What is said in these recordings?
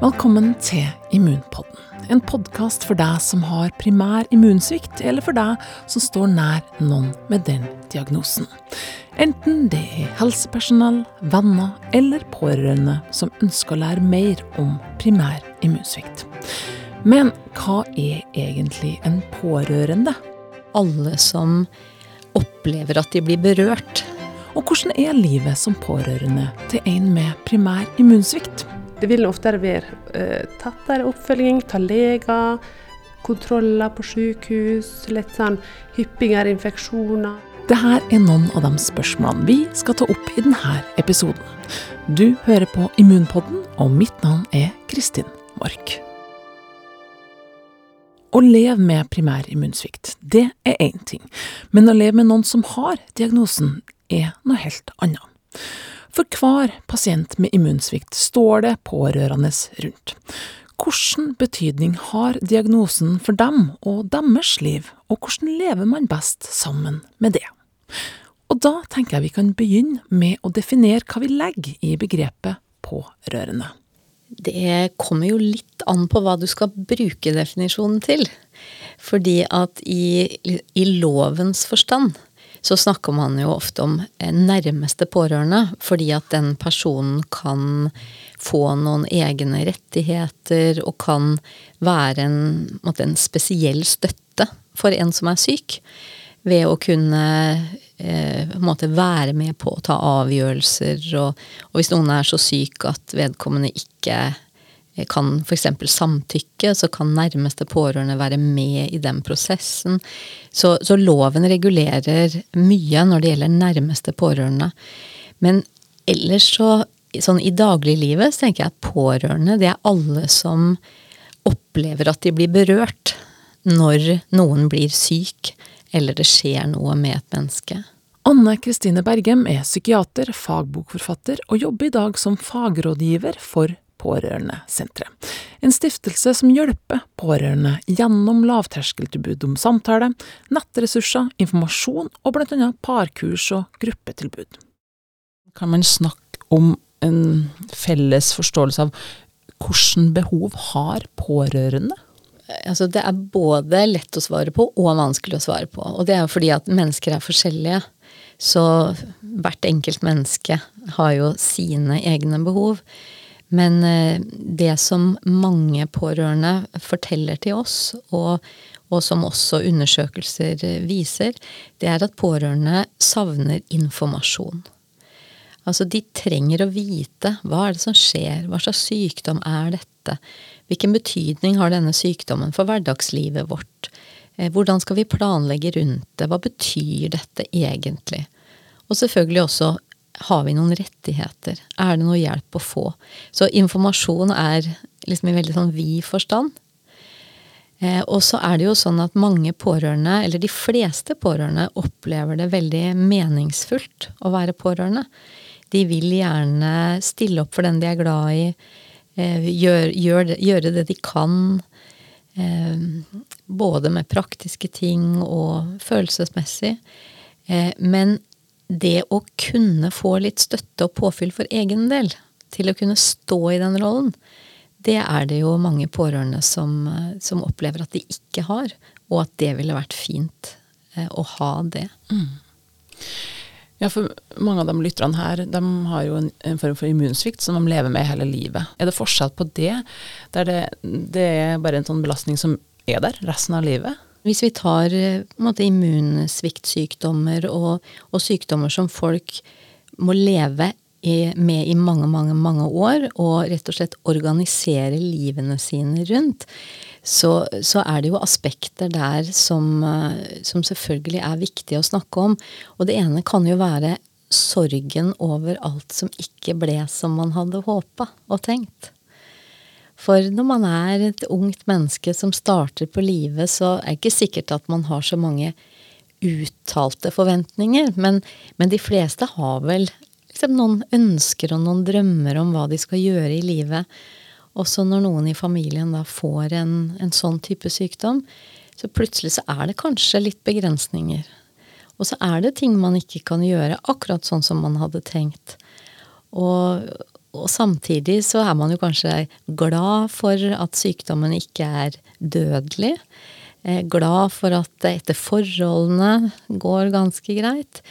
Velkommen til Immunpodden. En podkast for deg som har primær immunsvikt, eller for deg som står nær noen med den diagnosen. Enten det er helsepersonell, venner eller pårørende som ønsker å lære mer om primær immunsvikt. Men hva er egentlig en pårørende? Alle som opplever at de blir berørt. Og hvordan er livet som pårørende til en med primær immunsvikt? Det vil oftere være eh, tettere oppfølging, ta leger, kontroller på sykehus, litt sånn hyppigere infeksjoner. Dette er noen av de spørsmålene vi skal ta opp i denne episoden. Du hører på Immunpodden, og mitt navn er Kristin Mork. Å leve med primær immunsvikt, det er én ting, men å leve med noen som har diagnosen, er noe helt annet. For hver pasient med immunsvikt står det pårørende rundt. Hvilken betydning har diagnosen for dem og deres liv, og hvordan lever man best sammen med det? Og da tenker jeg vi kan begynne med å definere hva vi legger i begrepet pårørende. Det kommer jo litt an på hva du skal bruke definisjonen til. Fordi at i, i lovens forstand så snakker man jo ofte om eh, nærmeste pårørende, fordi at den personen kan få noen egne rettigheter og kan være en, en spesiell støtte for en som er syk. Ved å kunne eh, være med på å ta avgjørelser, og, og hvis noen er så syk at vedkommende ikke kan f.eks. samtykke, så kan nærmeste pårørende være med i den prosessen. Så, så, loven regulerer mye når det gjelder nærmeste pårørende. Men ellers så, sånn i dagliglivet, så tenker jeg at pårørende, det er alle som opplever at de blir berørt når noen blir syk, eller det skjer noe med et menneske. Anne Kristine Bergem er psykiater, fagbokforfatter og jobber i dag som fagrådgiver for Pårørendesenteret. En stiftelse som hjelper pårørende gjennom lavterskeltilbud om samtale, nettressurser, informasjon og bl.a. parkurs og gruppetilbud. Kan man snakke om en felles forståelse av hvilke behov har pårørende? Altså, det er både lett å svare på og vanskelig å svare på. Og det er fordi at mennesker er forskjellige. Så hvert enkelt menneske har jo sine egne behov. Men eh, det som mange pårørende forteller til oss, og, og, som også undersøkelser viser, det er at pårørende savner informasjon. Altså, de trenger å vite hva er det som skjer, hva slags sykdom er dette, hvilken betydning har denne sykdommen for hverdagslivet vårt, eh, hvordan skal vi planlegge rundt det, hva betyr dette egentlig? Og selvfølgelig også har vi noen rettigheter? Er det noe hjelp å få? Så informasjon er liksom i veldig sånn vid forstand. Eh, og så er det jo sånn at mange pårørende, eller de fleste pårørende, opplever det veldig meningsfullt å være pårørende. De vil gjerne stille opp for den de er glad i, eh, gjør, gjør, gjøre det de kan. Eh, både med praktiske ting og følelsesmessig. Eh, men det å kunne få litt støtte og påfyll for egen del, til å kunne stå i den rollen, det er det jo mange pårørende som, som opplever at de ikke har, og at det ville vært fint eh, å ha det. Mm. Ja, for mange av de lytterne her, de har jo en, en, form for immunsvikt som de lever med hele livet. Er det forskjell på det, der det, det er bare en sånn belastning som er der resten av livet? Hvis vi tar eh, måte, immunsviktsykdommer og, og, sykdommer som folk må leve i, med i mange, mange, mange år, og rett og slett organisere livene sine rundt, så, så er det jo aspekter der som, eh, som selvfølgelig er viktige å snakke om. Og det ene kan jo være sorgen over alt som ikke ble som man hadde håpa og tenkt. For når man er et ungt menneske som starter på livet, så er det ikke sikkert at man har så mange uttalte forventninger. Men, men de fleste har vel liksom noen ønsker og noen drømmer om hva de skal gjøre i livet. Også når noen i familien da får en, en sånn type sykdom, så plutselig så er det kanskje litt begrensninger. Og så er det ting man ikke kan gjøre akkurat sånn som man hadde tenkt. Og, og samtidig så er man jo kanskje glad for at sykdommen ikke er dødelig. Eh, glad for at det etter forholdene går ganske greit.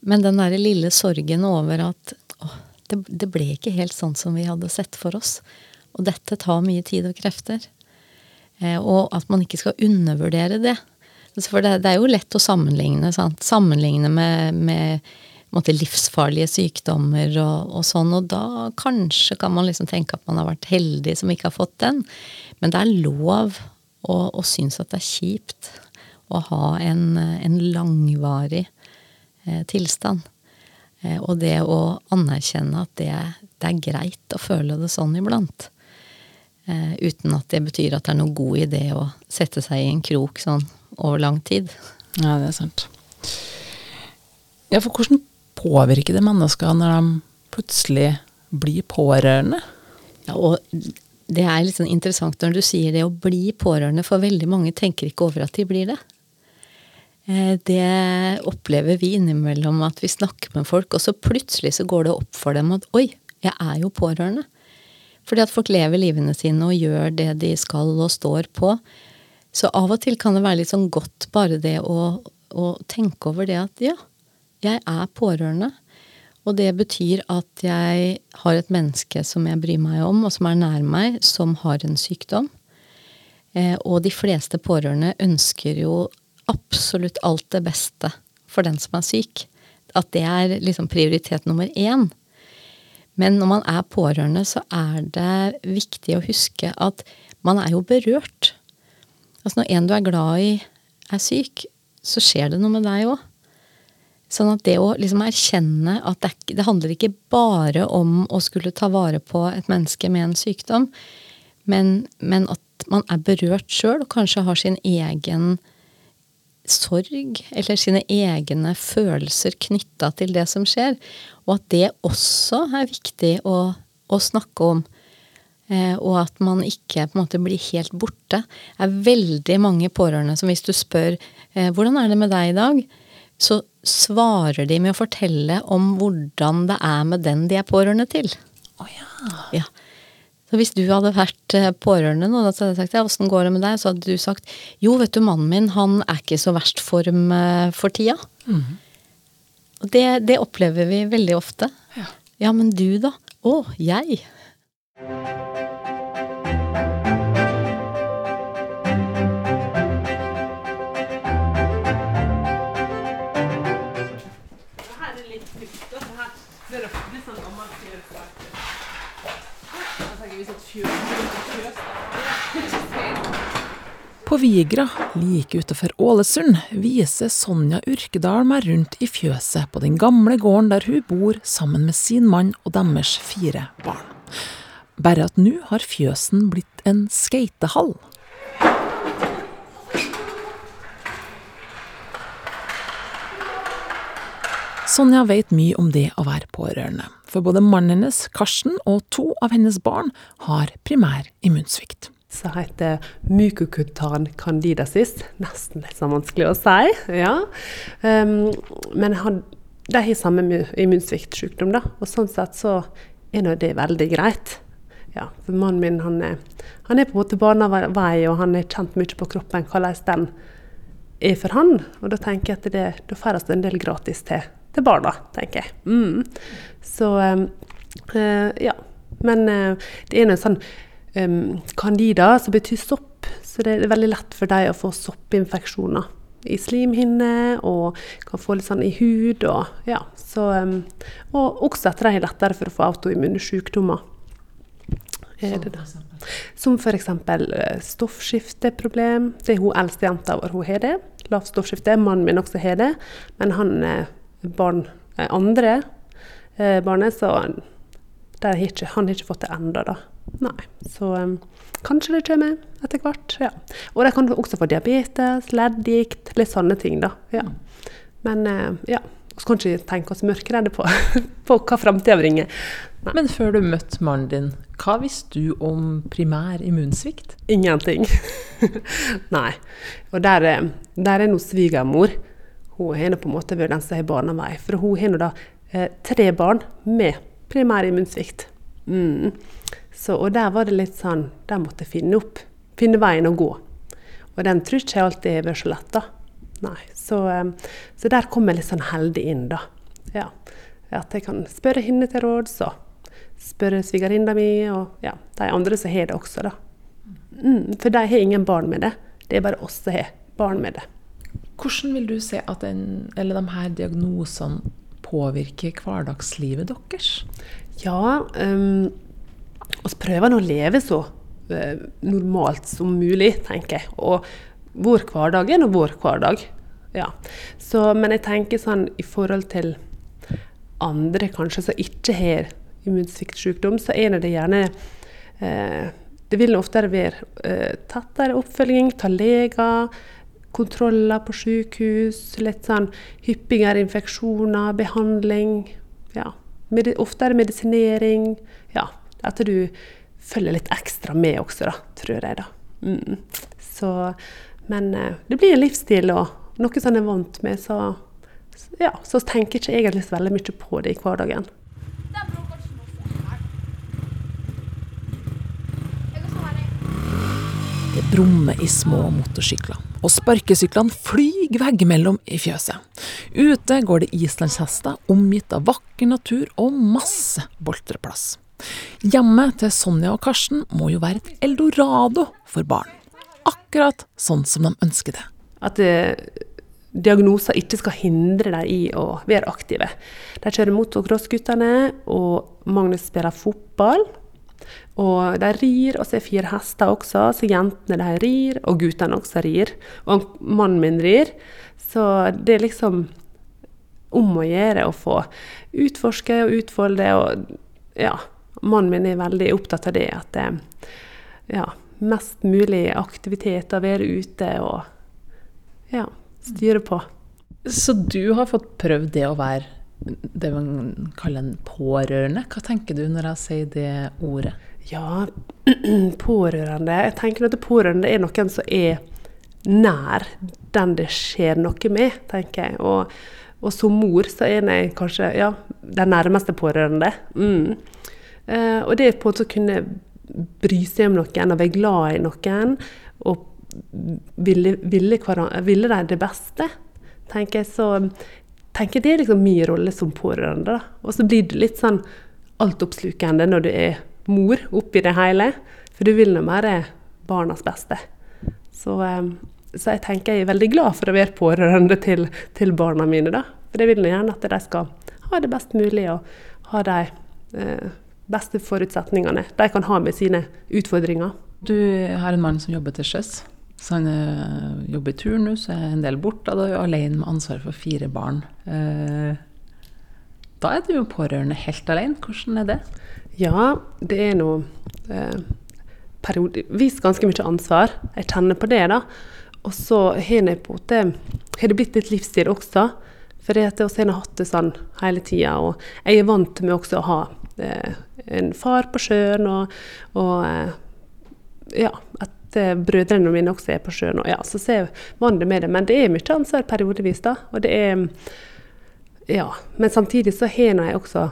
Men den derre lille sorgen over at å, det, det, ble ikke helt sånn som vi hadde sett for oss. Og dette tar mye tid og krefter. Eh, og at man ikke skal undervurdere det. For det, det er jo lett å sammenligne. Sant? Sammenligne med, med måte, livsfarlige sykdommer og, og, sånn. Og da kanskje kan man liksom tenke at man har vært heldig som ikke har fått den. Men det er lov å, å synes at det er kjipt å ha en, en langvarig eh, tilstand. Eh, og det å anerkjenne at det, det, er greit å føle det sånn iblant. Eh, uten at det betyr at det er noen god idé å sette seg i en krok sånn over lang tid. Ja, det er sant. Ja, for hvordan påvirker det mennesker når de plutselig blir pårørende? Ja, og det er litt sånn interessant når du sier det å bli pårørende, for veldig mange tenker ikke over at de blir det. Eh, det opplever vi innimellom at vi snakker med folk, og så plutselig så går det opp for dem at oi, jeg er jo pårørende. Fordi at folk lever livene sine og gjør det de skal og står på. Så av og til kan det være litt sånn godt bare det å, å tenke over det at ja, jeg er pårørende. Og det betyr at jeg har et menneske som jeg bryr meg om, og som er nær meg, som har en sykdom. Eh, og de fleste pårørende ønsker jo absolutt alt det beste for den som er syk. At det er liksom prioritet nummer én. Men når man er pårørende, så er det viktig å huske at man er jo berørt. Altså når en du er glad i, er syk, så skjer det noe med deg òg. Sånn at det å liksom erkjenne at det, det, handler ikke bare om å skulle ta vare på et menneske med en sykdom, men, men at man er berørt sjøl og kanskje har sin egen sorg eller sine egne følelser knytta til det som skjer. Og at det også er viktig å, å snakke om. Eh, og at man ikke på en måte blir helt borte. Det er veldig mange pårørende som hvis du spør eh, hvordan er det med deg i dag, så svarer de med å fortelle om hvordan det er med den de er pårørende til. Oh, ja. ja. Så hvis du hadde vært eh, pårørende nå, så hadde jeg sagt ja, åssen går det med deg? Så hadde du sagt jo, vet du, mannen min han er ikke så verst form eh, for tida. Mm. Og det, det, opplever vi veldig ofte. Ja. ja, men du da? Å, jeg? På Vigra, like utenfor Ålesund, viser Sonja Urkedal meg rundt i fjøset på den gamle gården der hun bor sammen med sin mann og deres fire barn. Bare at nå har fjøsen blitt en skatehall. Sonja vet mye om det å være pårørende, for både mannen hennes, Karsten, og to av hennes barn har primær immunsvikt som heter mykokutan candidasis. Nesten litt så vanskelig å si. ja. Um, men han, de har samme immunsviktsykdom, da. Og sånn sett så er nå det veldig greit. Ja, for mannen min han er, han er på en måte barnevei, og han har kjent mye på kroppen hvordan den er for han. Og da tenker jeg at det, da får vi en del gratis til, til barna, tenker jeg. Mm. Så um, uh, ja. Men uh, det er noe sånn um, candida, som betyr sopp. Så det er veldig lett for dem å få soppinfeksjoner i slimhinne, og kan få litt sånn i hud. Og, ja, så, um, og også at de er lettere for å få autoimmune sykdommer. Er? Som f.eks. Eh, stoffskifteproblem. Det er hun eldste jenta vår, hun har det. Lavt stoffskifte. Mannen min også har det. Men han barn andre eh, barnet, så har ikke, han har ikke fått det ennå, da. Nei. Så um, kanskje det kommer etter hvert. Ja. Og de kan også få diabetes, leddgikt, litt sånne ting, da. Ja. Men eh, ja. Vi kan ikke tenke oss mørkeredde på, på hva framtida bringer. Nei. Men før du møtte mannen din, hva visste du om primær immunsvikt? Ingenting. Nei. Og der, der er nå svigermor. Hun har på en måte vært den som har bana vei. For hun har nå da eh, tre barn med primær immunsvikt. Mm. Så, og der var det litt sånn Der måtte jeg finne opp. Finne veien å gå. Og den tror ikke jeg alltid har vært så lett, da. Nei. Så, eh, så, der kom jeg litt sånn heldig inn, da. Ja. At jeg kan spørre henne til råds, og spørre svigerinna mi, og ja, de andre som har det også, da. Mm, for de har ingen barn med det. Det er bare oss som har barn med det. Hvordan vil du se at den, de her diagnosene påvirker hverdagslivet deres? Ja, um, vi prøver å leve så uh, normalt som mulig, tenker jeg. Og vår hverdag er nå vår hverdag. Ja. Så, men jeg tenker sånn i forhold til andre kanskje som ikke har immunsviktsykdom, så er det gjerne uh, Det vil oftere være uh, tettere oppfølging, ta leger kontroller på sykehus, litt sånn hyppigere infeksjoner, behandling. Ja. Med, oftere medisinering. Ja, at du følger litt ekstra med også, da, tror jeg. da. Mm. Så, men eh, det blir en livsstil og noe som jeg er vant med, så, ja, så tenker jeg ikke egentlig så veldig mye på det i hverdagen. Det brummer i små motorsykler og sparkesyklene flyr veggimellom i fjøset. Ute går det islandshester omgitt av vakker natur og masse boltreplass. Hjemmet til Sonja og Karsten må jo være et eldorado for barn. Akkurat sånn som de ønsker det. At eh, diagnoser ikke skal hindre dem i å være aktive. De kjører motocross-guttene, og Magnus spiller fotball. Og de rir, og så er fire hester også, så jentene de rir, og guttene også rir. Og mannen min rir. Så det er liksom om å gjøre å få utforske og utfolde. Og ja, mannen min er veldig opptatt av det. At det ja, mest mulig aktivitet, å være ute og ja, styre på. Så du har fått prøvd det å være det man kaller en pårørende. Hva tenker du når jeg sier det ordet? Ja, pårørende Jeg tenker at pårørende er noen som er nær den det skjer noe med, tenker jeg. Og, og som mor så er jeg kanskje ja, den nærmeste pårørende. Mm. Eh, og det er på en måte å kunne bry seg om noen og være glad i noen. Og ville, ville, ville de det beste, tenker jeg. Så tenker det er liksom min rolle som pårørende. Og så blir det litt sånn altoppslukende når du er mor oppi det hele. For du vil nå være barnas beste. Så, eh, så, jeg tenker jeg er veldig glad for å være pårørende til, til barna mine. da. For jeg vil gjerne at de skal ha det best mulig og ha de eh, beste forutsetningene de kan ha med sine utfordringer. Du har en mann som jobber til sjøs. Så han øh, jobber turnus, er en del borte, og er alene med ansvar for fire barn. Eh, da er du jo pårørende helt alene. Hvordan er det? Ja, det er nå eh, periodevis ganske mye ansvar. Jeg kjenner på det, da. Og så har det blitt litt livsstil også. For det at jeg har hatt det sånn hele tida. Og jeg er vant med også å ha eh, en far på sjøen og, og eh, ja, at brødrene mine også er på sjøen. Ja, så ser mannen det med det. Men det er mye ansvar periodevis, da. Og det er Ja. Men samtidig så har jeg også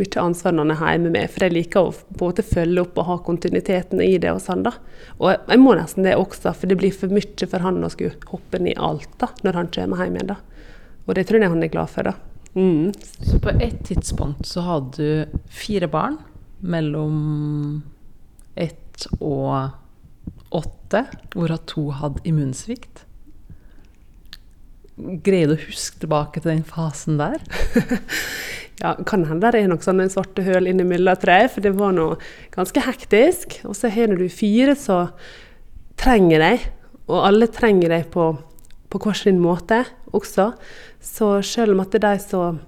mye ansvar når jeg er hjemme med, for jeg liker å både følge opp og ha kontinuiteten i det. Og sånn da. Og jeg må nesten det også, for det blir for mye for han å skulle hoppe inn i alt når han kommer hjem igjen. da. Og det tror jeg han er glad for. da. Mm. Så på et tidspunkt så hadde du fire barn mellom ett og åtte, hvorav to hadde immunsvikt. Greier du å huske tilbake til den fasen der? ja, kan hende det er noen sånne svarte høl innimellom, tre. For det var noe ganske hektisk. Og så har du fire som trenger deg, og alle trenger deg på, på hver sin måte også. Så selv om at det er de som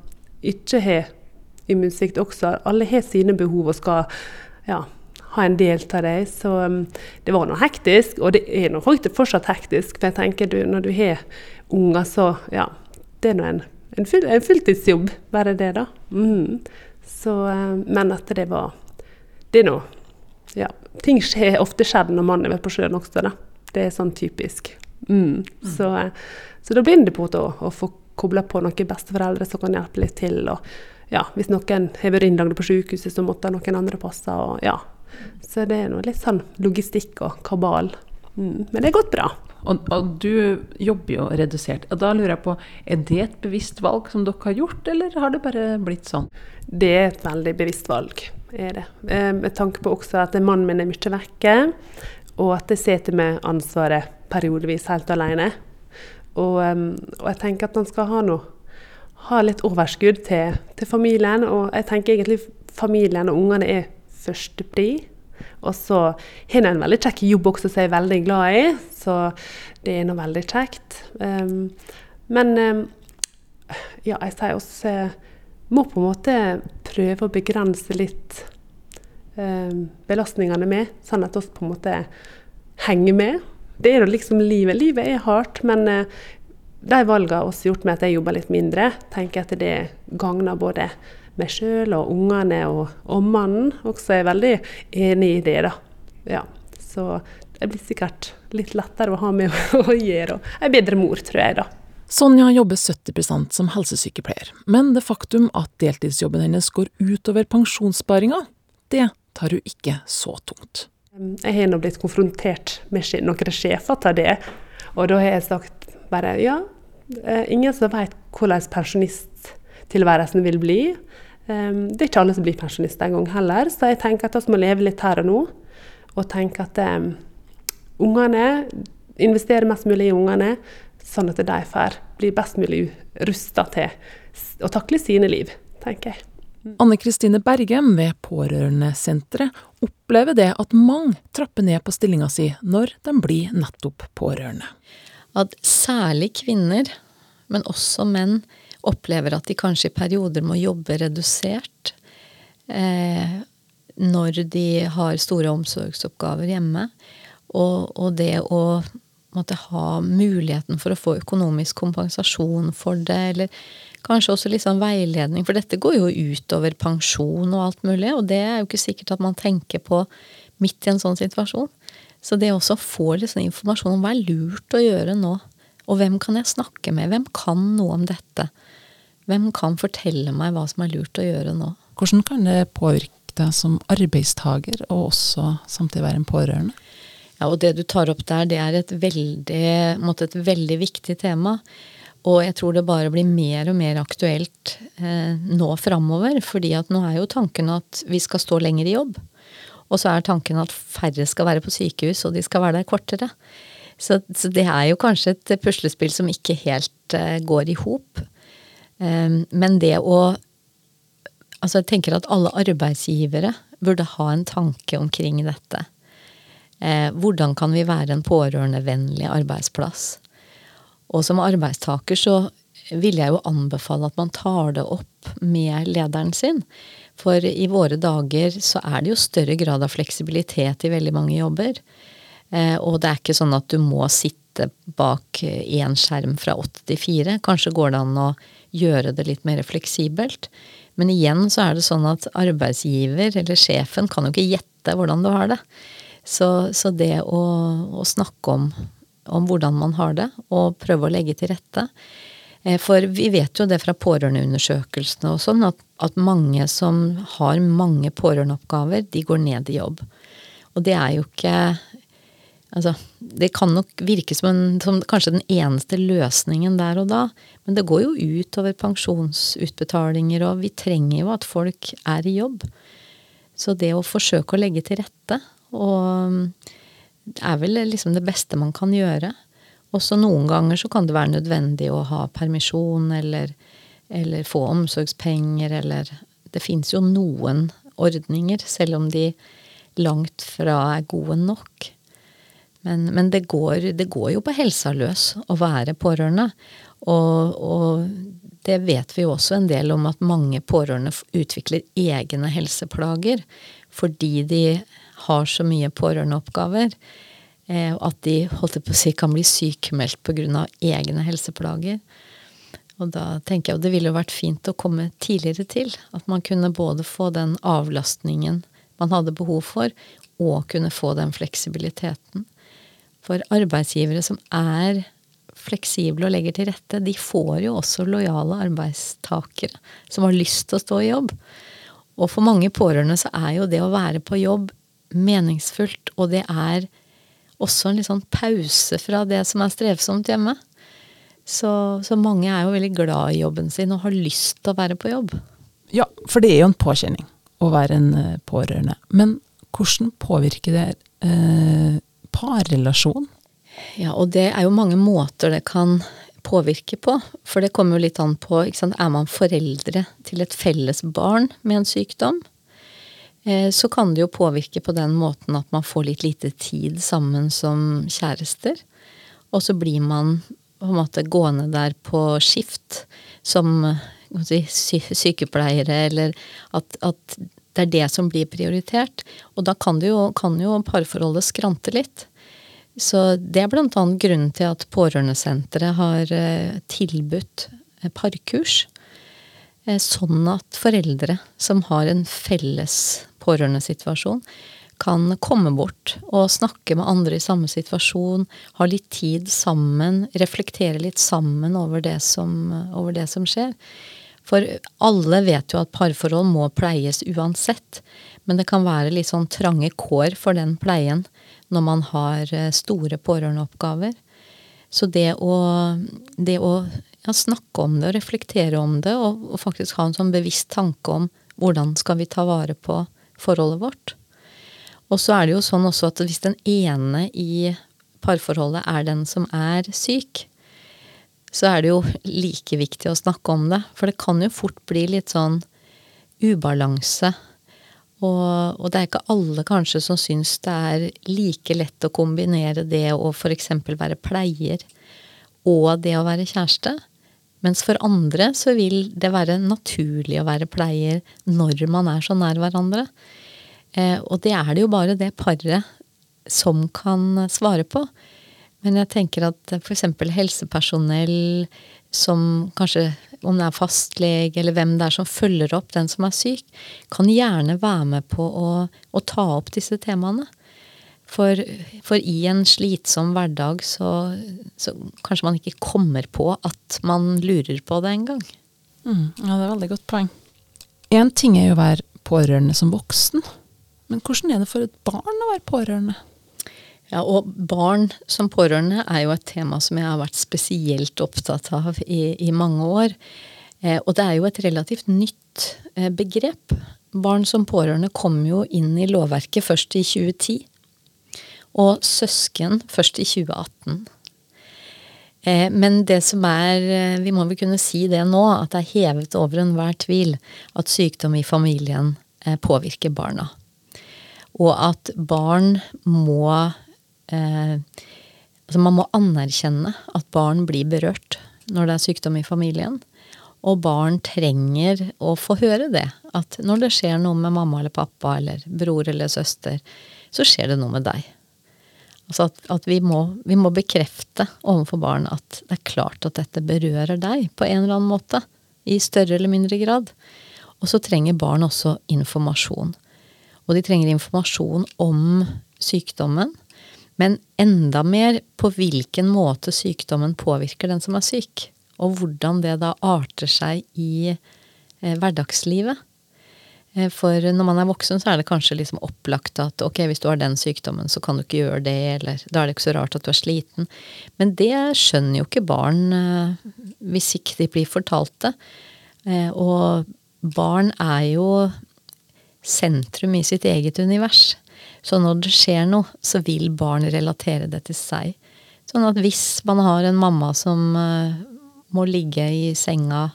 ikke har immunsvikt også, alle har sine behov og skal ja, ha en del av dem. Så um, det var noe hektisk, og det er nå fortsatt hektisk. For jeg tenker du, når du har unger, så ja, det er nå en, en, full, en, fulltidsjobb, bare det, da. Mm. Så, um, men at det var Det er nå Ja, ting skjer ofte skjedd når mannen er på sjøen også, da. Det er sånn typisk. Mm. Så, uh, så, da blir det på å, å få kobla på noen besteforeldre som kan hjelpe litt til. og ja, hvis noen har vært innlagt på sykehuset, så måtte noen andre passe. Og, ja. Så det er noe litt sånn logistikk og kabal. Mm. Men det er gått bra. Og, og, du jobber jo redusert. Og da lurer jeg på, er det et bevisst valg som dere har gjort, eller har det bare blitt sånn? Det er et veldig bevisst valg, er det. Eh, med tanke på også at mannen min er mye vekke, og at jeg sitter med ansvaret periodevis helt alene. Og, um, og jeg tenker at man skal ha noe ha litt overskudd til, til, familien. Og jeg tenker egentlig familien og ungene er førstepri. Og så har jeg en veldig kjekk jobb også som jeg er veldig glad i, så det er nå veldig kjekt. Um, men um, ja, jeg sier også må på en måte prøve å begrense litt um, belastningene med, sånn at vi på en måte henger med. Det er jo liksom livet. Livet er hardt, men uh, de valgene vi har gjort med at jeg jobber litt mindre, tenker jeg at det gagner både meg sjøl og ungene og, og, mannen. Også er veldig enig i det, da. Ja, så det blir sikkert litt lettere å ha med å gjøre. Og ei bedre mor, tror jeg, da. Sonja jobber 70% som helsesykepleier, men det faktum at deltidsjobben hennes går utover pensjonssparinga, det tar hun ikke så tungt. Jeg har nå blitt konfrontert med noen sjefer til det, og da har jeg sagt bare ja, eh, ingen som vet hvordan pensjonisttilværelsen vil bli. Um, det er ikke alle som blir pensjonister en gang heller, så jeg tenker at vi må leve litt her og nå. Og tenke at um, ungene Investere mest mulig i ungene, sånn at de får bli best mulig rusta til å takle sine liv, tenker jeg. Mm. Anne Kristine Bergem ved Pårørendesenteret opplever det at mange trapper ned på stillinga si når de blir nettopp pårørende at særlig kvinner, men også menn, opplever at de kanskje i perioder må jobbe redusert eh, når de har store omsorgsoppgaver hjemme. Og, og det å måtte ha muligheten for å få økonomisk kompensasjon for det, eller kanskje også litt sånn veiledning, for dette går jo utover pensjon og alt mulig, og det er jo ikke sikkert at man tenker på midt i en sånn situasjon. Så det også å få litt sånn informasjon om hva er lurt å gjøre nå, og hvem kan jeg snakke med, hvem kan noe om dette? Hvem kan fortelle meg hva som er lurt å gjøre nå? Hvordan kan det påvirke deg som arbeidstaker, og også samtidig være en pårørende? Ja, og Det du tar opp der, det er et veldig, måtte et veldig viktig tema. Og jeg tror det bare blir mer og mer aktuelt eh, nå framover. fordi at nå er jo tanken at vi skal stå lenger i jobb. Og så er tanken at færre skal være på sykehus, og de skal være der kortere. Så, så det er jo kanskje et puslespill som ikke helt eh, går i hop. Um, men det å Altså, jeg tenker at alle arbeidsgivere burde ha en tanke omkring dette. Eh, hvordan kan vi være en pårørendevennlig arbeidsplass? Og som arbeidstaker så vil jeg jo anbefale at man tar det opp med lederen sin. For i våre dager så er det jo større grad av fleksibilitet i veldig mange jobber. Eh, og det er ikke sånn at du må sitte bak én skjerm fra åtte til fire. Kanskje går det an å gjøre det litt mer fleksibelt. Men igjen så er det sånn at arbeidsgiver eller sjefen kan jo ikke gjette hvordan du har det. Så, så det å, å snakke om, om, hvordan man har det, og prøve å legge til rette, Eh, for vi vet jo det fra pårørendeundersøkelsene og sånn, at, at, mange som har mange pårørendeoppgaver, de går ned i jobb. Og det er jo ikke Altså, det kan nok virke som, en, som kanskje den eneste løsningen der og da, men det går jo ut over pensjonsutbetalinger, og vi trenger jo at folk er i jobb. Så det å forsøke å legge til rette, og er vel liksom det beste man kan gjøre. Også noen ganger så kan det være nødvendig å ha permisjon eller, eller få omsorgspenger eller Det fins jo noen ordninger, selv om de langt fra er gode nok. Men, men det, går, det, går, jo på helsa løs å være pårørende. Og, og, det vet vi jo også en del om at mange pårørende utvikler egne helseplager fordi de har så mye pårørendeoppgaver. Eh, at de holdt på å si, kan bli sykemeldt pga. egne helseplager. Og da tenker jeg at det ville vært fint å komme tidligere til. At man kunne både få den avlastningen man hadde behov for, og kunne få den fleksibiliteten. For arbeidsgivere som er fleksible og legger til rette, de får jo også lojale arbeidstakere som har lyst til å stå i jobb. Og for mange pårørende så er jo det å være på jobb meningsfullt, og det er også en litt sånn pause fra det som er strevsomt hjemme. Så, så mange er jo veldig glad i jobben sin og har lyst til å være på jobb. Ja, for det er jo en påkjenning å være en eh, pårørende. Men hvordan påvirker det eh, parrelasjon? Ja, og det er jo mange måter det kan påvirke på. For det kommer jo litt an på? Er man foreldre til et felles barn med en sykdom, eh, så kan det jo påvirke på den måten at man får litt lite tid sammen som kjærester. Og så blir man på en måte gående der på skift som sykepleiere, eller at, at, det er det som blir prioritert. Og da kan, jo, kan jo parforholdet skrante litt. Så det er bl.a. grunnen til at Pårørendesenteret har eh, tilbudt eh, parkurs. Eh, sånn at foreldre som har en felles pårørendesituasjon, kan komme bort og snakke med andre i samme situasjon, ha litt tid sammen, reflektere litt sammen over det som, over det som skjer. For alle vet jo at parforhold må pleies uansett, men det kan være litt sånn trange kår for den pleien når man har eh, store pårørendeoppgaver. Så det å, det å ja, snakke om det og reflektere om det, og, og, faktisk ha en sånn bevisst tanke om hvordan skal vi ta vare på forholdet vårt. Og så er det jo sånn også at hvis den ene i parforholdet er den som er syk, så er det jo like viktig å snakke om det. For det kan jo fort bli litt sånn ubalanse og, og, det er ikke alle kanskje som syns det er like lett å kombinere det å f.eks. være pleier og det å være kjæreste. Mens for andre så vil det være naturlig å være pleier når man er så nær hverandre. Eh, og det er det jo bare det paret som kan svare på. Men jeg tenker at f.eks. helsepersonell som kanskje om det er fastlege eller hvem det er som følger opp den som er syk, kan gjerne være med på å, å ta opp disse temaene. For, for, i en slitsom hverdag så, så, kanskje man ikke kommer på at man lurer på det engang. Mm, ja, det er veldig godt poeng. Én ting er jo å være pårørende som voksen, men hvordan er det for et barn å være pårørende? Ja, og barn som pårørende er jo et tema som jeg har vært spesielt opptatt av i, i mange år. Eh, og det er jo et relativt nytt eh, begrep. Barn som pårørende kom jo inn i lovverket først i 2010. Og søsken først i 2018. Eh, men det som er eh, Vi må vel kunne si det nå, at det er hevet over enhver tvil at sykdom i familien eh, påvirker barna. Og at barn må eh, altså Man må anerkjenne at barn blir berørt når det er sykdom i familien. Og barn trenger å få høre det. At når det skjer noe med mamma eller pappa eller bror eller søster, så skjer det noe med deg. Altså at, at vi, må, vi, må, bekrefte overfor barn at det er klart at dette berører deg på en eller annen måte. I større eller mindre grad. Og så trenger barn også informasjon. Og de trenger informasjon om sykdommen. Men enda mer på hvilken måte sykdommen påvirker den som er syk. Og hvordan det da arter seg i eh, hverdagslivet. Eh, for når man er voksen, så er det kanskje liksom opplagt at ok, hvis du har den sykdommen, så kan du ikke gjøre det, eller da er det ikke så rart at du er sliten. Men det skjønner jo ikke barn eh, hvis ikke de blir fortalt det. Eh, og barn er jo sentrum i sitt eget univers. Så når det skjer noe, så vil barn relatere det til seg. Sånn at hvis man har en mamma som uh, må ligge i senga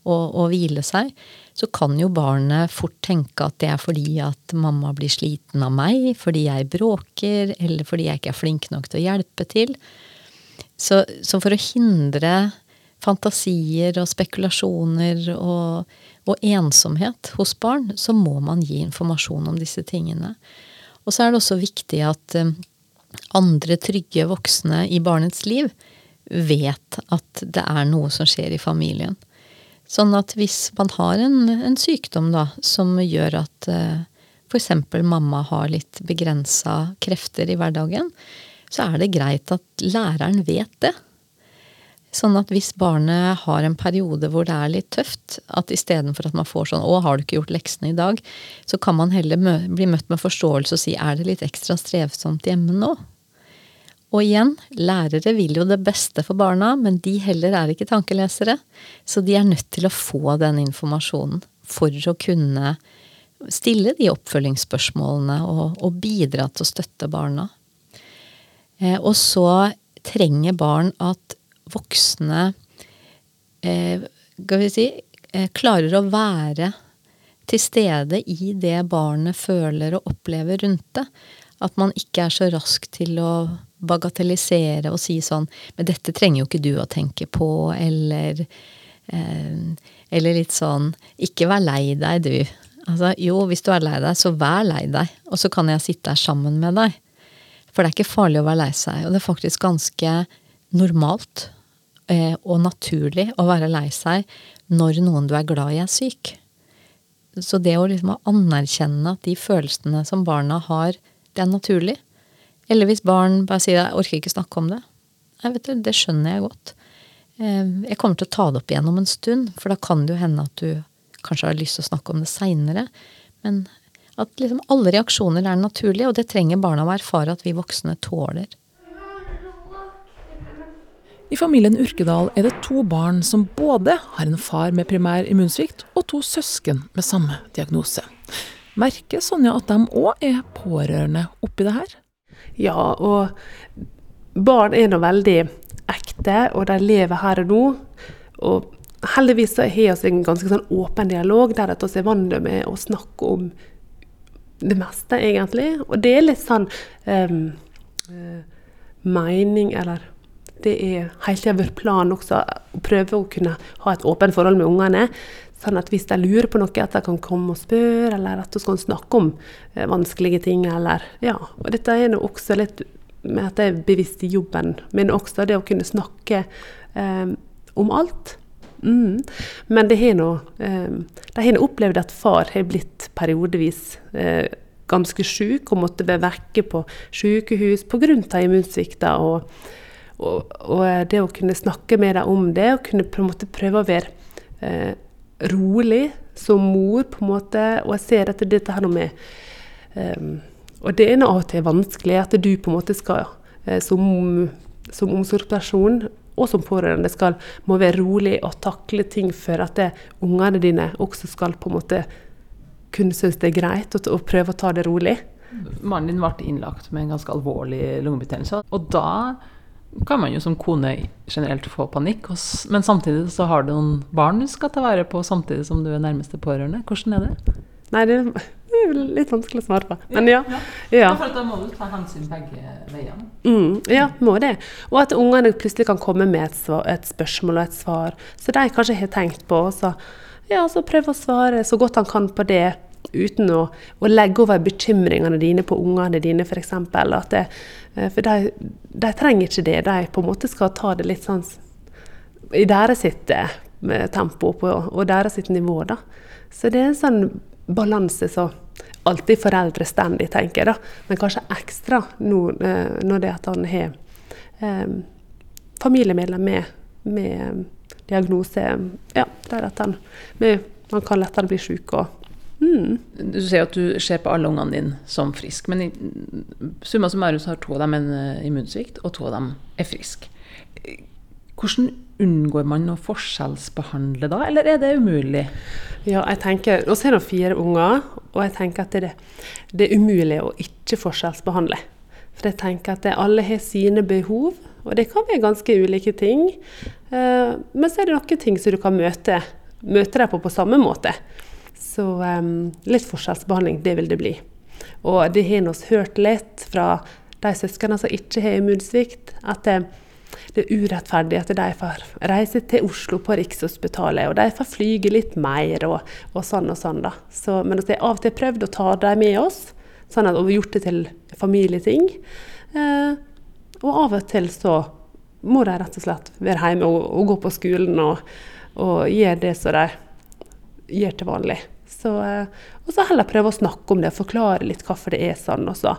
og, og, hvile seg, så kan jo barnet fort tenke at det er fordi at mamma blir sliten av meg, fordi jeg bråker, eller fordi jeg ikke er flink nok til å hjelpe til. Så, så for å hindre fantasier og spekulasjoner og, og ensomhet hos barn, så må man gi informasjon om disse tingene. Og så er det også viktig at eh, andre trygge voksne i barnets liv vet at det er noe som skjer i familien. Sånn at hvis man har en, en sykdom da, som gjør at uh, eh, f.eks. mamma har litt begrensa krefter i hverdagen, så er det greit at læreren vet det. Sånn at hvis barnet har en periode hvor det er litt tøft, at istedenfor at man får sånn 'Å, har du ikke gjort leksene i dag?' så kan man heller mø bli møtt med forståelse og si 'Er det litt ekstra strevsomt hjemme nå?' Og igjen, lærere vil jo det beste for barna, men de heller er ikke tankelesere. Så de er nødt til å få den informasjonen for å kunne stille de oppfølgingsspørsmålene og, og bidra til å støtte barna. Eh, og så trenger barn at voksne eh, si, eh, klarer å være til stede i det barnet føler og opplever rundt det. At man ikke er så rask til å bagatellisere og si sånn Men dette trenger jo ikke du å tenke på, eller eh, Eller litt sånn Ikke vær lei deg, du. Altså, jo, hvis du er lei deg, så vær lei deg. Og så kan jeg sitte her sammen med deg. For det er ikke farlig å være lei seg. Og det er faktisk ganske normalt og naturlig å være lei seg når noen du er glad i, er syk. Så det å liksom anerkjenne at de følelsene som barna har, det er naturlig. Eller hvis barn bare sier 'jeg orker ikke snakke om det'. Nei, vet du, det skjønner jeg godt. Eh, jeg kommer til å ta det opp igjen om en stund, for da kan det jo hende at du kanskje har lyst til å snakke om det seinere. Men at liksom alle reaksjoner er naturlige, og det trenger barna å erfare at vi voksne tåler. I familien Urkedal er det to barn som både har en far med primær immunsvikt og to søsken med samme diagnose. Merker Sonja at de òg er pårørende oppi det her? Ja, og barn er nå veldig ekte, og de lever her og nå. Og heldigvis så har vi en ganske sånn åpen dialog der at vi er vant med å snakke om det meste, egentlig. Og det er litt sånn um, mening, eller det er hele tida vår plan også å prøve å kunne ha et åpent forhold med ungene. Sånn at hvis de lurer på noe, at de kan komme og spørre, eller at vi kan snakke om eh, vanskelige ting. Eller, ja. Og dette er nå også litt med at jeg er bevisst i jobben, men også det å kunne snakke eh, om alt. Mm. Men det har nå eh, opplevd at far har blitt periodevis eh, ganske syk og måtte være vekke på sykehus pga. immunsvikta. og og, og, det å kunne snakke med dem om det, og kunne på en måte prøve å være eh, rolig som mor, på en måte. Og jeg ser at dette her med um, Og det er av og til vanskelig at du på en måte skal, eh, som, som omsorgsperson og som pårørende, skal, må være rolig og takle ting for at det, ungene dine også skal på en måte kunne synes det er greit, og, og prøve å ta det rolig. Mannen din ble innlagt med en ganske alvorlig lungebetennelse. Og da kan man jo som kone generelt få panikk. Men samtidig så har du noen barn du skal ta vare på samtidig som du er nærmeste pårørende. Hvordan er det? Nei, det er litt vanskelig å svare på. Men ja. ja. ja. For da må du ta hensyn begge veiene. Mm, ja, må det. Og at ungene plutselig kan komme med et, svar, et, spørsmål og et svar så de kanskje har tenkt på. Så, ja, så prøv å svare så godt han kan på det uten å, å, legge over bekymringene dine på ungene dine, f.eks. Eh, for de, de, trenger ikke det. De på en måte skal ta det litt sånn i deres sitt eh, tempo på, og deres sitt nivå. da. Så det er en sånn balanse som alltid foreldre stendig tenker, da. men kanskje ekstra nå eh, når det at han har eh, familiemedlem med, med diagnose ja, der at han, med, man kan lettere bli syk. og Mm. Du ser at du ser på alle ungene dine som friske, men i summa summarum så har to av dem en eh, immunsvikt, og to av dem er friske. Hvordan unngår man å forskjellsbehandle da, eller er det umulig? Ja, jeg tenker, Nå er det fire unger, og jeg tenker at det, det, er umulig å ikke forskjellsbehandle. For jeg tenker at alle har sine behov, og det kan være ganske ulike ting. Eh, men så er det noen ting som du kan møte, møte deg på på samme måte. Så um, litt forskjellsbehandling, det vil det bli. Og det har vi hørt litt fra de søsknene som ikke har immunsvikt, at det, det, er urettferdig at de får reise til Oslo på Rikshospitalet, og de får flyge litt mer og, og sånn og sånn. da. Så, men vi har av og til prøvd å ta dem med oss, sånn at vi gjort det til familieting. Eh, og av og til så må de rett og slett være hjemme og, og gå på skolen og, og gjøre det som de gjør til vanlig. Så, eh, og så heller prøve å snakke om det, forklare litt hvorfor det er sånn. Og så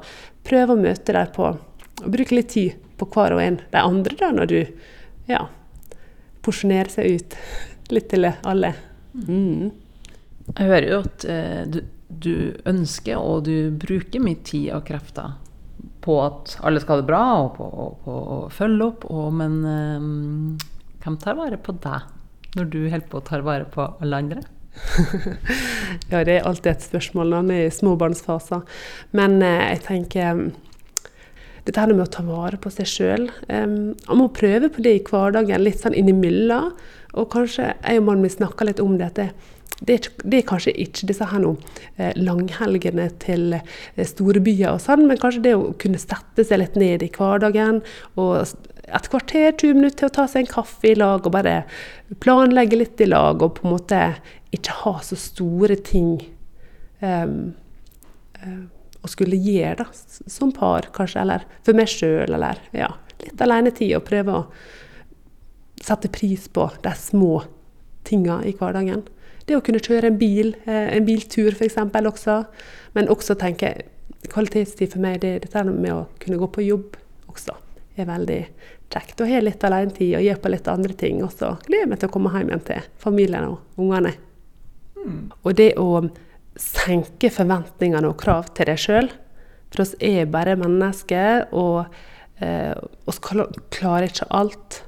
prøve å møte dem på og Bruke litt tid på hver og en de andre da, når du ja, porsjonerer seg ut litt til alle. Mm. Jeg hører jo at eh, du, du, ønsker og du bruker mye tid og krefter på at alle skal ha det bra, og på, og på å følge opp, og, men eh, hvem tar vare på deg når du holder på å ta vare på alle andre? ja, det er alltid et spørsmål når man er i småbarnsfaser. Men eh, jeg tenker dette her med å ta vare på seg sjøl. Um, man må prøve på det i hverdagen, litt sånn innimellom. Og kanskje jeg og mannen min snakker litt om dette. Det er, det er, kanskje ikke disse her nå, eh, langhelgene til eh, store byer og sånn, men kanskje det å kunne sette seg litt ned i hverdagen. og et kvarter, 20 minutter til å ta seg en kaffe i lag og bare planlegge litt i lag. Og på en måte ikke ha så store ting um, um, å skulle gjøre da, som par, kanskje. Eller for meg sjøl, eller ja, litt alenetid. Og prøve å sette pris på de små tinga i hverdagen. Det å kunne kjøre en bil, eh, en biltur f.eks. også. Men også tenke kvalitetstid for meg, det dette med å kunne gå på jobb også er veldig kjekt. Og ha litt alenetid og gjøre på litt andre ting. Og så gleder jeg meg til å komme hjem igjen til familien og ungene. Mm. Og det å senke forventningene og krav til deg sjøl. For oss er bare mennesker, og eh, oss klarer ikke alt.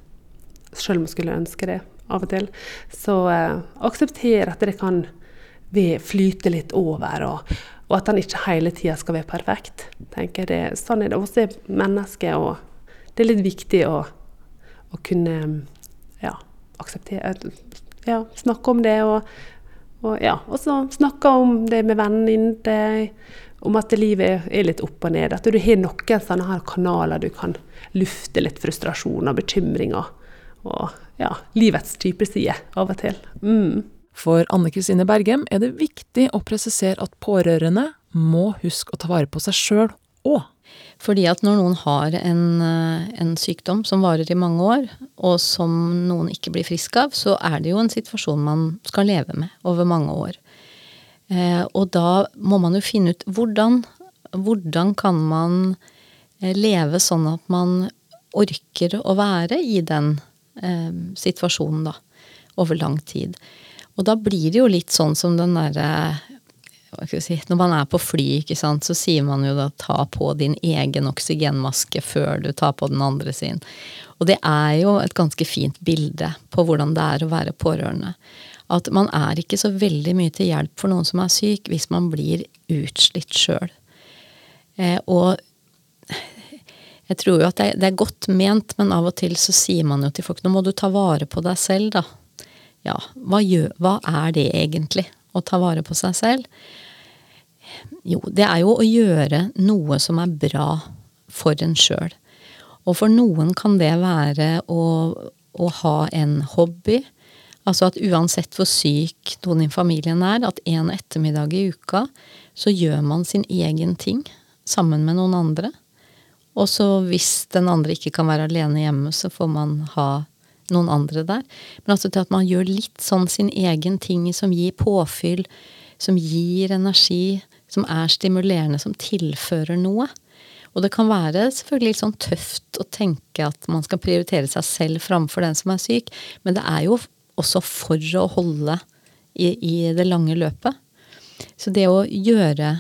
Sjøl om vi skulle ønske det av og til. Så eh, aksepter at det kan flyte litt over, og, og at den ikke hele tida skal være perfekt. tenker det. Sånn er det. Vi er mennesker, og det er litt viktig å, å kunne ja, akseptere Ja, snakke om det. og og ja, så snakke om det med vennene dine, om at livet er litt opp og ned. At du har noen sånne her kanaler du kan lufte litt frustrasjon og bekymringer. Og ja, livets type side av og til. Mm. For Anne Kristine Bergem er det viktig å presisere at pårørende må huske å ta vare på seg sjøl òg. Fordi at når noen har en, eh, en, sykdom som varer i mange år, og som noen ikke blir frisk av, så er det jo en situasjon man skal leve med over mange år. Eh, og da må man jo finne ut hvordan, hvordan kan man eh, leve sånn at man orker å være i den eh, situasjonen, da, over lang tid. Og da blir det jo litt sånn som den derre si, Når man er på fly, sant, så sier man jo da ta på din egen oksygenmaske før du tar på den andre sin. Og det er jo et ganske fint bilde på hvordan det er å være pårørende. At man er ikke så veldig mye til hjelp for noen som er syk, hvis man blir utslitt sjøl. Eh, og jeg tror jo at det, det, er godt ment, men av og til så sier man jo til folk nå må du ta vare på deg selv, da. Ja, hva, gjør, hva er det egentlig? Å ta vare på seg selv? Jo, det er jo å gjøre noe som er bra for en sjøl. Og for noen kan det være å, å, ha en hobby. Altså at uansett hvor syk noen i familien er, at en ettermiddag i uka så gjør man sin egen ting sammen med noen andre. Og så hvis den andre ikke kan være alene hjemme, så får man ha noen andre der. Men altså til at man gjør litt sånn sin egen ting som gir påfyll, som gir energi, som er stimulerende, som tilfører noe. Og det kan være selvfølgelig litt sånn tøft å tenke at man skal prioritere seg selv framfor den som er syk, men det er jo også for å holde i, i det lange løpet. Så det å gjøre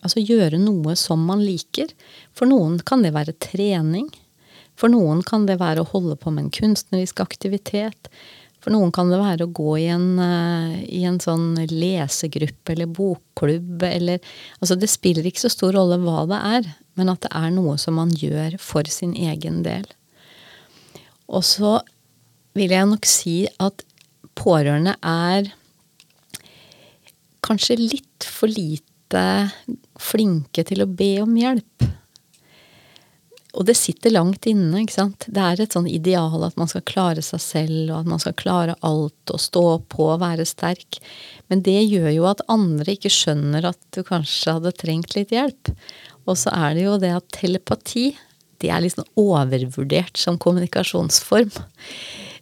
Altså gjøre noe som man liker. For noen kan det være trening. For noen kan det være å holde på med en kunstnerisk aktivitet. For noen kan det være å gå i en, uh, i en sånn lesegruppe eller bokklubb eller Altså, det spiller ikke så stor rolle hva det er, men at det er noe som man gjør for sin egen del. Og så vil jeg nok si at pårørende er kanskje litt for lite flinke til å be om hjelp. Og det sitter langt inne. ikke sant? Det er et sånn ideal at man skal klare seg selv, og at man skal klare alt og stå på og være sterk. Men det gjør jo at andre ikke skjønner at du kanskje hadde trengt litt hjelp. Og så er det jo det at telepati det er liksom overvurdert som kommunikasjonsform.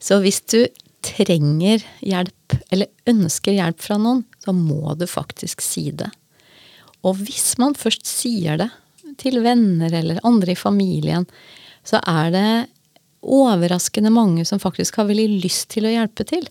Så hvis du trenger hjelp, eller ønsker hjelp fra noen, så må du faktisk si det. Og hvis man først sier det til venner eller andre i familien, så er det overraskende mange som faktisk har veldig lyst til å hjelpe til.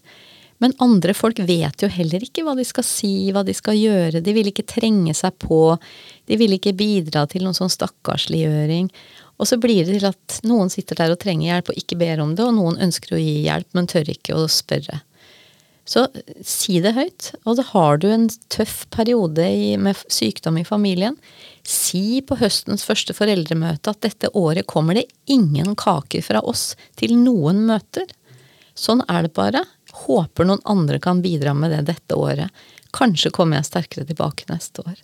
Men andre folk vet jo heller ikke hva de skal si, hva de skal gjøre. De vil ikke trenge seg på. De vil ikke bidra til noen sånn stakkarsliggjøring. Og så blir det til at noen sitter der og trenger hjelp og ikke ber om det, og noen ønsker å gi hjelp, men tør ikke å spørre. Så si det høyt. Og da har du en tøff periode i, med sykdom i familien. Si på høstens første foreldremøte at dette året kommer det ingen kaker fra oss til noen møter. Sånn er det bare. Håper noen andre kan bidra med det dette året. Kanskje kommer jeg sterkere tilbake neste år.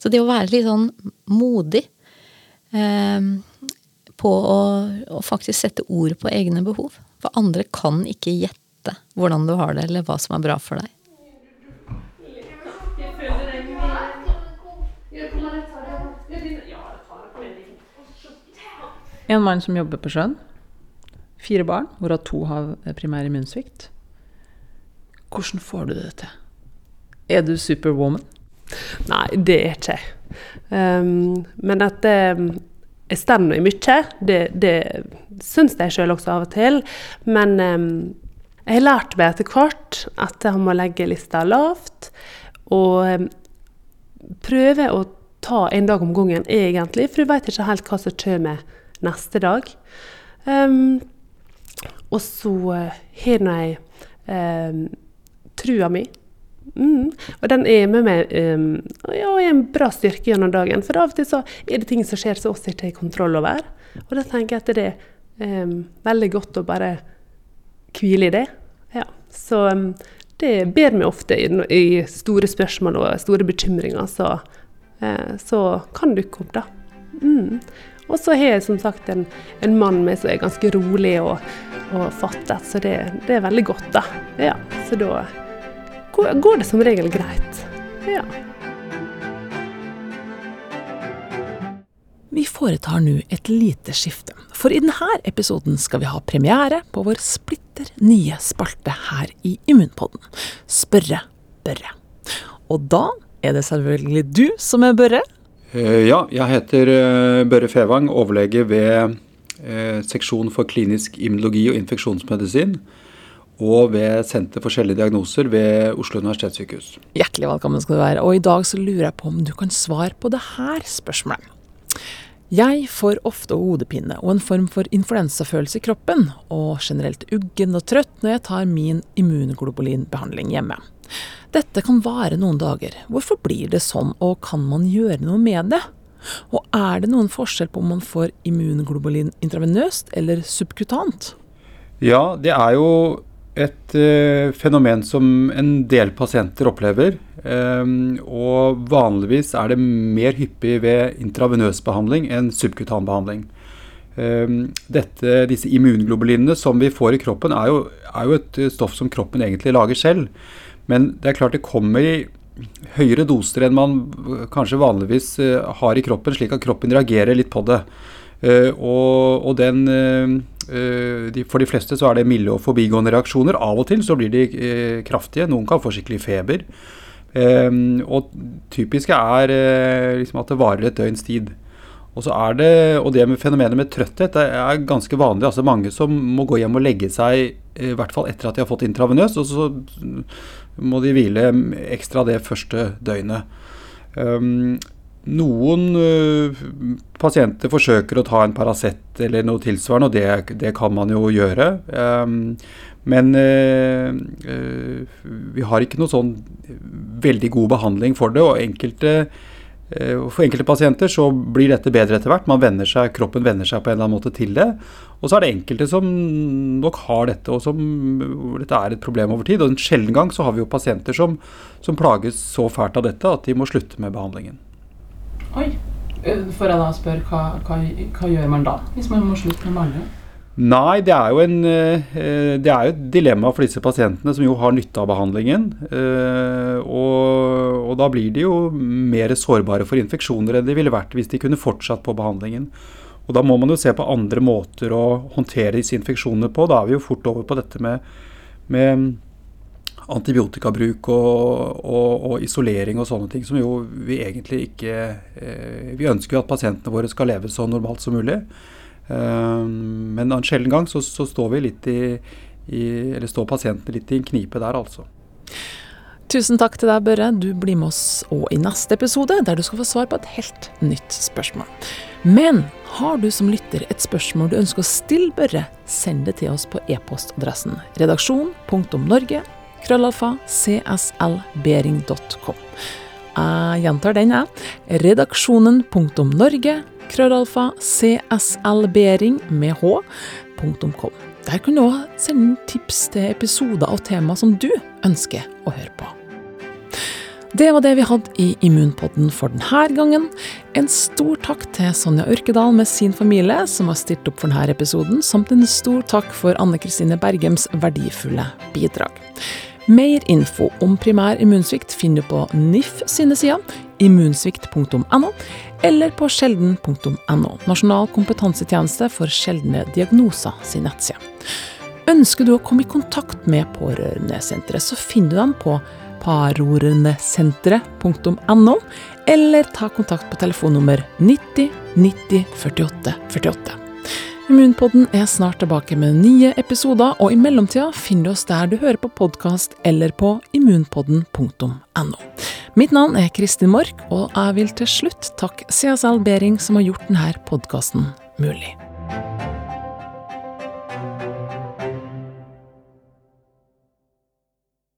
Så det å være litt sånn modig eh, på å, å, faktisk sette ord på egne behov. For andre kan ikke gjette hvordan du har det, eller hva som er bra for deg. En mann som jobber på sjøen. Fire barn, hvorav to har primær immunsvikt. Hvordan får du det til? Er du superwoman? Nei, det er ikke jeg. Um, men at um, jeg står i mye, det, det syns jeg sjøl også av og til. Men um, jeg har lært meg etter hvert at jeg må legge lista lavt. Og prøve å ta en dag om gangen, egentlig. For du veit ikke helt hva som kommer neste dag. Um, og så har nå jeg um, trua mi. Mm. Og den er med meg um, ja, en bra styrke gjennom dagen. For av og til så er det ting som skjer som vi ikke har kontroll over. Og da tenker jeg at det er um, veldig godt å bare hvile i det. Ja. Så um, det ber meg ofte i, i, store spørsmål og store bekymringer. Så, eh, så kan dukke opp, da. Mm. Og så har jeg som sagt en, en mann med som er ganske rolig og, og fattet, så det, det, er veldig godt, da. Ja, så da går det som regel greit. Ja. Vi foretar nå et lite skifte, for i denne episoden skal vi ha premiere på vår splitter nye spalte her i Immunpodden, Spørre Børre. Og da er det selvfølgelig du som er Børre. Eh, ja, jeg heter eh, Børre Fevang, overlege ved eh, seksjon for klinisk immunologi og infeksjonsmedisin. Og ved Senter for sjeldne diagnoser ved Oslo universitetssykehus. Hjertelig velkommen skal du være. Og i dag så lurer jeg på om du kan svare på det her spørsmålet. Jeg får ofte hodepine og en form for influensafølelse i kroppen, og generelt uggen og trøtt når jeg tar min immunglobulinbehandling hjemme. Dette kan vare noen dager. Hvorfor blir det sånn, og kan man gjøre noe med det? Og er det noen forskjell på om man får immunglobulin intravenøst eller subkutant? Ja, det er jo et eh, fenomen som en del pasienter opplever. Eh, og vanligvis er det mer hyppig ved intravenøs behandling enn subkutan behandling. Eh, disse immunglobulinene som vi får i kroppen, er jo, er jo et stoff som kroppen egentlig lager selv. Men det er klart det kommer i høyere doser enn man kanskje vanligvis eh, har i kroppen, slik at kroppen reagerer litt på det. Eh, og, og den, eh, for de fleste så er det milde og forbigående reaksjoner. Av og til så blir de kraftige. Noen kan få skikkelig feber. Og typiske er liksom at det varer et døgns tid. Og så er det, og det med fenomenet med trøtthet er ganske vanlig. altså Mange som må gå hjem og legge seg i hvert fall etter at de har fått intravenøs. og så må de hvile ekstra det første døgnet. Um, noen uh, pasienter forsøker å ta en Paracet eller noe tilsvarende, og det, det kan man jo gjøre. Um, men uh, uh, vi har ikke noe sånn veldig god behandling for det, og enkelte for enkelte pasienter så blir dette bedre etter hvert. Man venner seg, Kroppen venner seg på en eller annen måte til det. Og så er det enkelte som nok har dette, og som dette er et problem over tid. Og en sjelden gang så har vi jo pasienter som, som plages så fælt av dette at de må slutte med behandlingen. Oi. Eh, får jeg da spørre, hva, hva, hva gjør man da, hvis man må slutte med behandling? Nei, det er, jo en, eh, det er jo et dilemma for disse pasientene som jo har nytte av behandlingen. Eh, og, og, da blir de jo mer sårbare for infeksjoner enn de ville vært hvis de kunne fortsatt på behandlingen. Og da må man jo se på andre måter å håndtere disse infeksjonene på. Da er vi jo fort over på dette med, med antibiotikabruk og, og, og, isolering og sånne ting, som jo vi egentlig ikke eh, Vi ønsker jo at pasientene våre skal leve så normalt som mulig. Eh, men en sjelden gang så, så står vi litt i, i Eller står pasientene litt i en knipe der, altså. Tusen takk til deg, Børre. Du blir med oss òg i neste episode, der du skal få svar på et helt nytt spørsmål. Men har du som lytter et spørsmål du ønsker å stille Børre, send det til oss på e-postadressen redaksjon.norge krøllalfa cslbering.com. Jeg gjentar den, jeg. Redaksjonen.norge krøllalfa cslbering med h, punktum kom. Der kan du òg sende tips til episoder og tema som du ønsker å høre på. Det var det vi hadde i Immunpodden for denne gangen. En stor takk til Sonja Ørkedal med sin familie som har stilt opp for denne episoden, samt en stor takk for Anne Kristine Bergems verdifulle bidrag. Mer info om primær immunsvikt finner du på NIF sine sider, immunsvikt.no, eller på sjelden.no, Nasjonal kompetansetjeneste for sjeldne diagnoser sin nettside. Ønsker du å komme i kontakt med Pårørendesenteret, så finner du dem på parorendesenteret.no, eller ta kontakt på telefonnummer 90 90 48 48. Immunpodden er snart tilbake med nye episoder, og i mellomtida finner du oss der du hører på podkast eller på immunpodden.no. Mitt navn er Kristin Mork, og jeg vil til slutt takke CSL Bering som har gjort denne podkasten mulig.